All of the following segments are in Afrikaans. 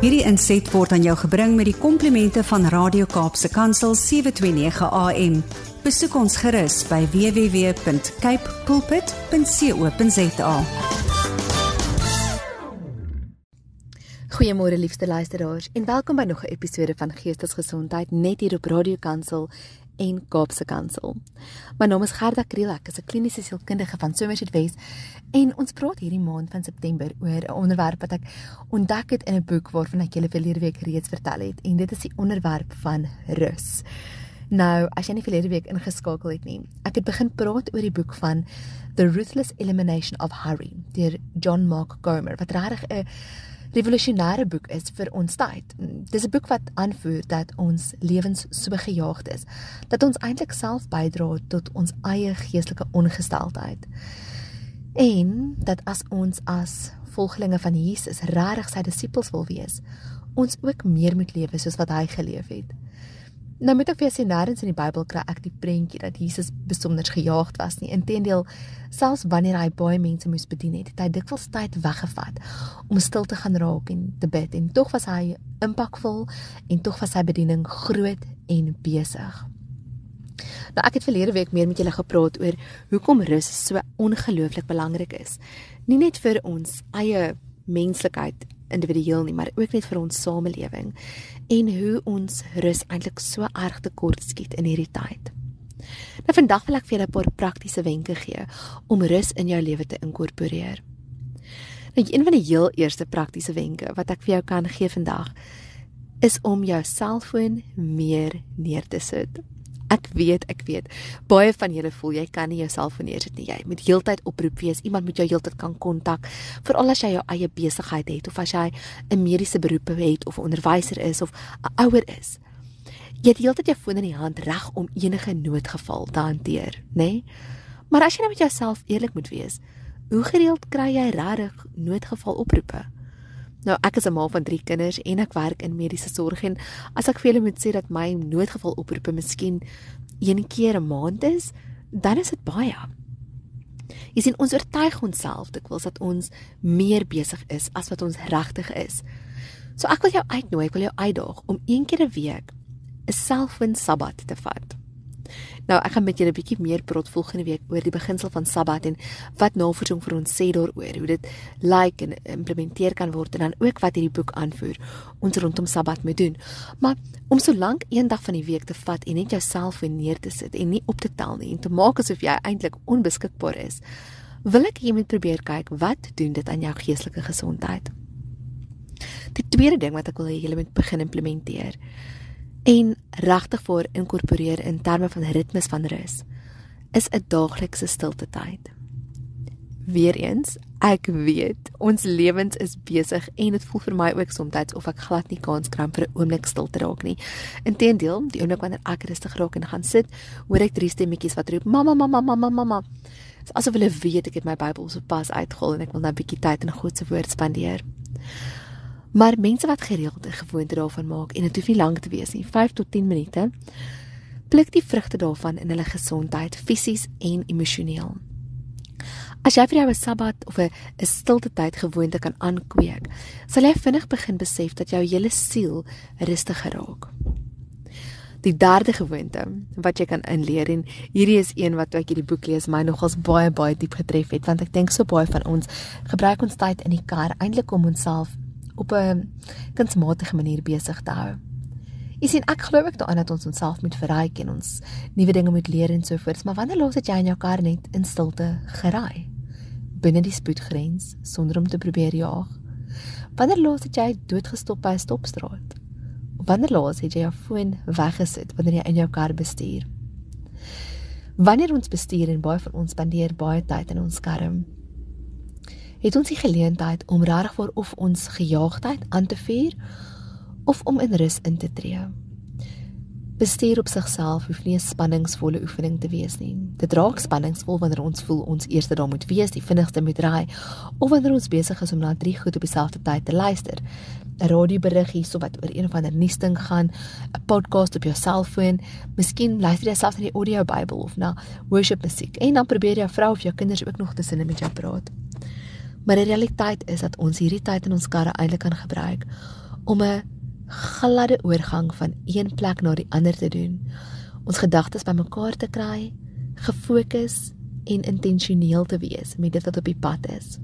Hierdie inset word aan jou gebring met die komplimente van Radio Kaapse Kansel 729 AM. Besoek ons gerus by www.cape pulpit.co.za. Goeiemôre liefste luisteraars en welkom by nog 'n episode van Geestesgesondheid net hier op Radio Kansel en Kaapse Kansel. My naam is Gerda Kriel, ek is 'n kliniese sielkundige van Somerset West en ons praat hierdie maand van September oor 'n onderwerp wat ek ontdek het in 'n boek waarvan ek julle verlede week reeds vertel het en dit is die onderwerp van rus. Nou, as jy nie verlede week ingeskakel het nie, ek het begin praat oor die boek van The Ruthless Elimination of Hurry deur John Mark Comer wat regtig 'n revolusionêre boek is vir ons tyd. Dis 'n boek wat aanvoer dat ons lewens so gejaagd is dat ons eintlik self bydra tot ons eie geestelike ongesteldheid. En dat as ons as volgelinge van Jesus regtig sy disippels wil wees, ons ook meer moet lewe soos wat hy geleef het. Nou moet ek vir sê nêrens in die Bybel kry ek die prentjie dat Jesus besonder gejaagd was nie. Inteendeel, selfs wanneer hy baie mense moes bedien het, het hy dikwels tyd weggevat om stil te gaan raak en te bid en tog was hy impakvol en tog was sy bediening groot en besig. Nou ek het verlede week meer met julle gepraat oor hoekom rus so ongelooflik belangrik is. Nie net vir ons eie menslikheid individueel nie, maar ook net vir ons samelewing en hoe ons rus eintlik so erg tekort skiet in hierdie tyd. Nou vandag wil ek vir julle 'n paar praktiese wenke gee om rus in jou lewe te inkorporeer. Nou een van die heel eerste praktiese wenke wat ek vir jou kan gee vandag is om jou selfoon meer neer te sit. Ek weet, ek weet. Baie van julle voel jy kan nie jouself neersit nie. Jy moet heeltyd oproep wees. Iemand moet jou heeltyd kan kontak. Veral as jy jou eie besigheid het of as jy 'n mediese beroep het of 'n onderwyser is of 'n ouer is. Jy het heeltyd jou foon in die hand reg om enige noodgeval te hanteer, nê? Nee? Maar as jy net met jouself eerlik moet wees, hoe gereeld kry jy regtig noodgeval oproepe? Nou ek is 'n ma van 3 kinders en ek werk in mediese sorg en as ek vir julle moet sê dat my noodgeval oproepe miskien een keer 'n maand is, dan is dit baie. Jy sien ons oortuig onsself dikwels dat ons meer besig is as wat ons regtig is. So ek wil jou uitnooi, ek wil jou uitdaag om een keer 'n week 'n selfwin sabbat te vat. Nou, ek gaan met julle 'n bietjie meer praat volgende week oor die beginsel van Sabbat en wat navorsing vir ons sê daaroor, hoe dit lyk en implementeer kan word en dan ook wat hierdie boek aanvoer ons rondom Sabbat moet doen. Maar om so lank een dag van die week te vat en net jouself neer te sit en nie op te tel nie en te maak asof jy eintlik onbeskikbaar is, wil ek jy moet probeer kyk wat doen dit aan jou geestelike gesondheid. Die tweede ding wat ek wil hê julle moet begin implementeer en regtig voor inkorporeer in terme van ritmes van rus is 'n daaglikse stilte tyd. Weereens, ek weet ons lewens is besig en dit voel vir my ook soms of ek glad nie kans kry vir 'n oomblik stil te raak nie. Inteendeel, die oomblik wanneer ek rustig raak en gaan sit, hoor ek drie stemmetjies wat roep: "Mamma, mamma, mamma, mamma." Dit is asof hulle weet ek het my Bybel so pas uitgehol en ek wil nou 'n bietjie tyd in God se woord spandeer. Maar mense wat gereeld 'n gewoonte daarvan maak en dit hoef nie lank te wees nie, 5 tot 10 minute, pluk die vrugte daarvan in hulle gesondheid fisies en emosioneel. As jy vir jou 'n Sabbat of 'n 'n stilte tyd gewoonte kan aankweek, sal jy vinnig begin besef dat jou hele siel rustiger raak. Die derde gewoonte wat jy kan inleer en hierdie is een wat ek hierdie boek lees my nogals baie baie diep getref het want ek dink so baie van ons gebruik ons tyd in die kar eintlik om onsself op 'n kunsmatige manier besig te hou. Jy sien ek glo ek daaraan dat ons onsself moet verryk en ons nuwe dinge moet leer en so voort, maar wanneer los dit jy in jou kar net in stilte geraai binne die spoedgrens sonder om te probeer jaag? Wanneer los dit jy doodgestop by 'n stopstraat? Wanneer los het jy jou foon weggesit wanneer jy in jou kar bestuur? Wanneer ons bestuur en baie van ons spandeer baie tyd in ons skerm, het ons die geleentheid om voor of ons gejaagdheid aan te vuur of om in rus in te tree. Bestuur op sigself hoef nie 'n spanningsvolle oefening te wees nie. Dit raak spanningsvol wanneer ons voel ons eerste daar moet wees, die vinnigste moet ry, of wanneer ons besig is om na drie goed op dieselfde tyd te luister. 'n Radioberig hierso wat oor een of ander nuusding gaan, 'n podcast op jou selfoon, miskien luister jy self na die audio Bybel of na worship musiek en dan probeer jou vrou of jou kinders ook nog tussenin met jou praat. Maar die realiteit is dat ons hierdie tyd in ons karre eintlik kan gebruik om 'n gladde oorgang van een plek na die ander te doen. Ons gedagtes bymekaar te kry, gefokus en intentioneel te wees met dit wat op die pad is.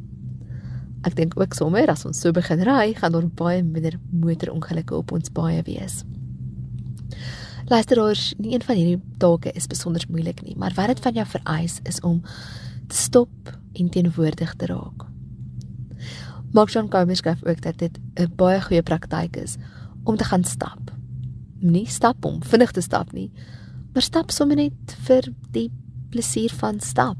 Ek dink ook sommer as ons so begin ry, gaan daar baie minder motorongelukke op ons paaie wees. Luisteraars, nie een van hierdie take is besonder moeilik nie, maar wat dit van jou vereis is om te stop en teenwoordig te raak. Mark John Comer skryf ook dat dit 'n baie goeie praktyk is om te gaan stap. Nie stap om vinnig te stap nie, maar stap sommer net vir die plesier van stap.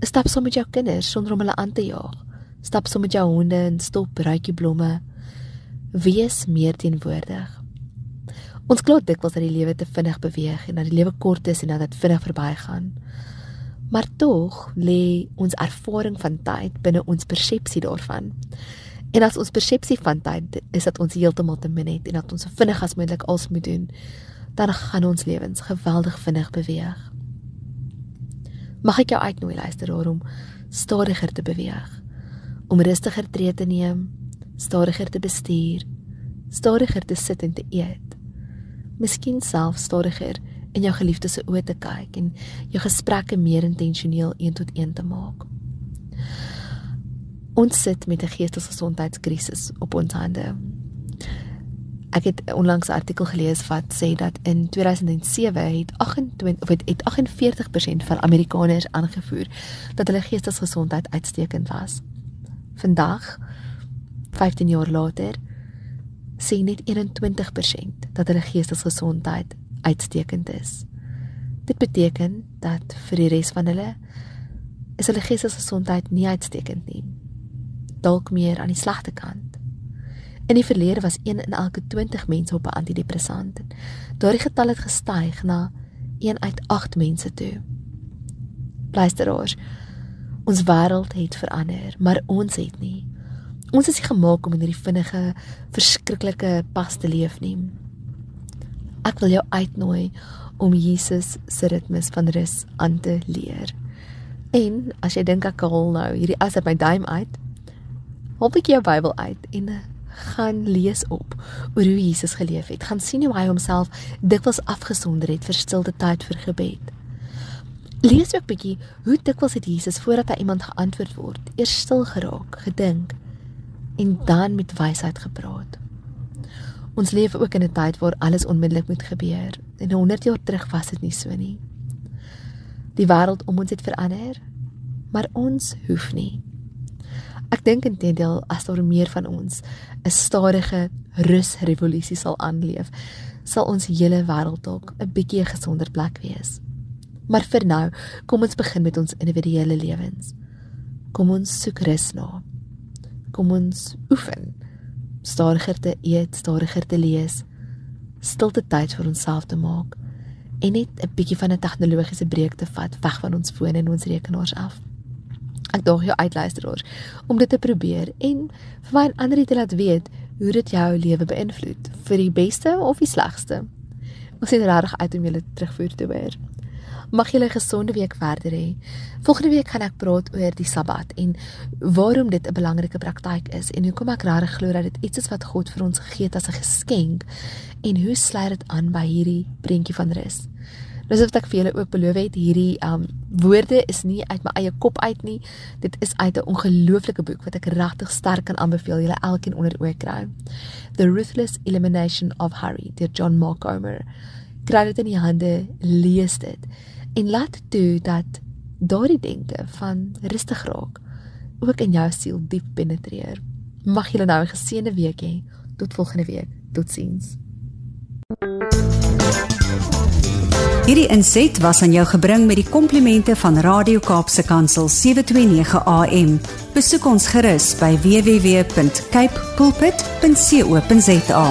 'n Stap sommer met jou kinders sonder om hulle aan te jaag. Stap sommer met jou honde en stop ruikie blomme. Wees meer teenwoordig. Ons glo dikwels dat die lewe te vinnig beweeg en dat die lewe kort is en dat dit vinnig verbygaan. Maar tog lê ons ervaring van tyd binne ons persepsie daarvan. En as ons persepsie van tyd is dat ons heeltemal te min het en dat ons so vinnig as moontlik alles moet doen, dan gaan ons lewens geweldig vinnig beweeg. Mag ek jou uitnooi luister daarom stadiger te beweeg, om rustiger tree te neem, stadiger te bestuur, stadiger te sit en te eet miskien self stadiger in jou geliefdes se oë te kyk en jou gesprekke meer intentioneel een tot een te maak. Ons sit met 'n geestesgesondheidskrisis op ons hande. Ek het onlangs 'n artikel gelees wat sê dat in 2007 het 28 of het, het 48% van Amerikaners aangevoer dat hulle geestesgesondheid uitstekend was. Vandag 15 jaar later sê net 21% dat hulle geestesgesondheid uitstekend is. Dit beteken dat vir die res van hulle is hulle geestesgesondheid nie uitstekend nie. Dalk meer aan die slegte kant. In die verlede was 1 in elke 20 mense op 'n antidepressant. Daardie getal het gestyg na 1 uit 8 mense toe. Luisteraars, ons wêreld het verander, maar ons het nie. Ons is nie gemaak om in hierdie vinnige, verskriklike pas te leef nie. Ek wil jou uitnooi om Jesus se ritmes van rus aan te leer. En as jy dink ek al nou hierdie as uit my duim uit, hop ek jou Bybel uit en gaan lees op oor hoe Jesus geleef het. Gaan sien hoe hy homself dikwels afgesonder het vir stilte tyd vir gebed. Lees ook bietjie hoe dikwels het Jesus voordat hy iemand geantwoord word, eers stil geraak, gedink en dan met wysheid gepraat. Ons leef ook in 'n tyd waar alles onmiddellik moet gebeur en 100 jaar terug was dit nie so nie. Die wêreld om ons het verander, maar ons hoef nie. Ek dink intendeel as daar meer van ons 'n stadige rusrevolusie sal aanleef, sal ons hele wêreld dalk 'n bietjie gesonder plek wees. Maar vir nou, kom ons begin met ons individuele lewens. Kom ons soek rus na. Kom ons oefen. Stadiger te eet, stadiger te lees, stilte tyd vir onsself te maak en net 'n bietjie van 'n tegnologiese breek te vat weg van ons fone en ons rekenaars af. Ek daag jou uit luisteraars om dit te probeer en vir my en ander te laat weet hoe dit jou lewe beïnvloed vir die beste of die slegste. Ons sien regtig uit om julle terugvoer te hoor. Mag julle 'n gesonde week verder hê. Volgende week gaan ek praat oor die Sabbat en waarom dit 'n belangrike praktyk is en hoekom ek regtig glo dat dit iets is wat God vir ons gegee het as 'n geskenk en hoe sluit dit aan by hierdie prentjie van rus. Dis wat ek vir julle ook beloof het, hierdie um woorde is nie uit my eie kop uit nie. Dit is uit 'n ongelooflike boek wat ek regtig sterk kan aanbeveel julle elkeen onder oë kry. The Ruthless Elimination of Hurry deur John Mark Comer. Kry dit in die hande, lees dit en laat toe dat daardie denke van rustig raak ook in jou siel diep penetreer. Mag jy nou 'n geseënde week hê. Tot volgende week. Totsiens. Hierdie inset was aan jou gebring met die komplimente van Radio Kaapse Kansel 729 AM. Besoek ons gerus by www.cape pulpit.co.za.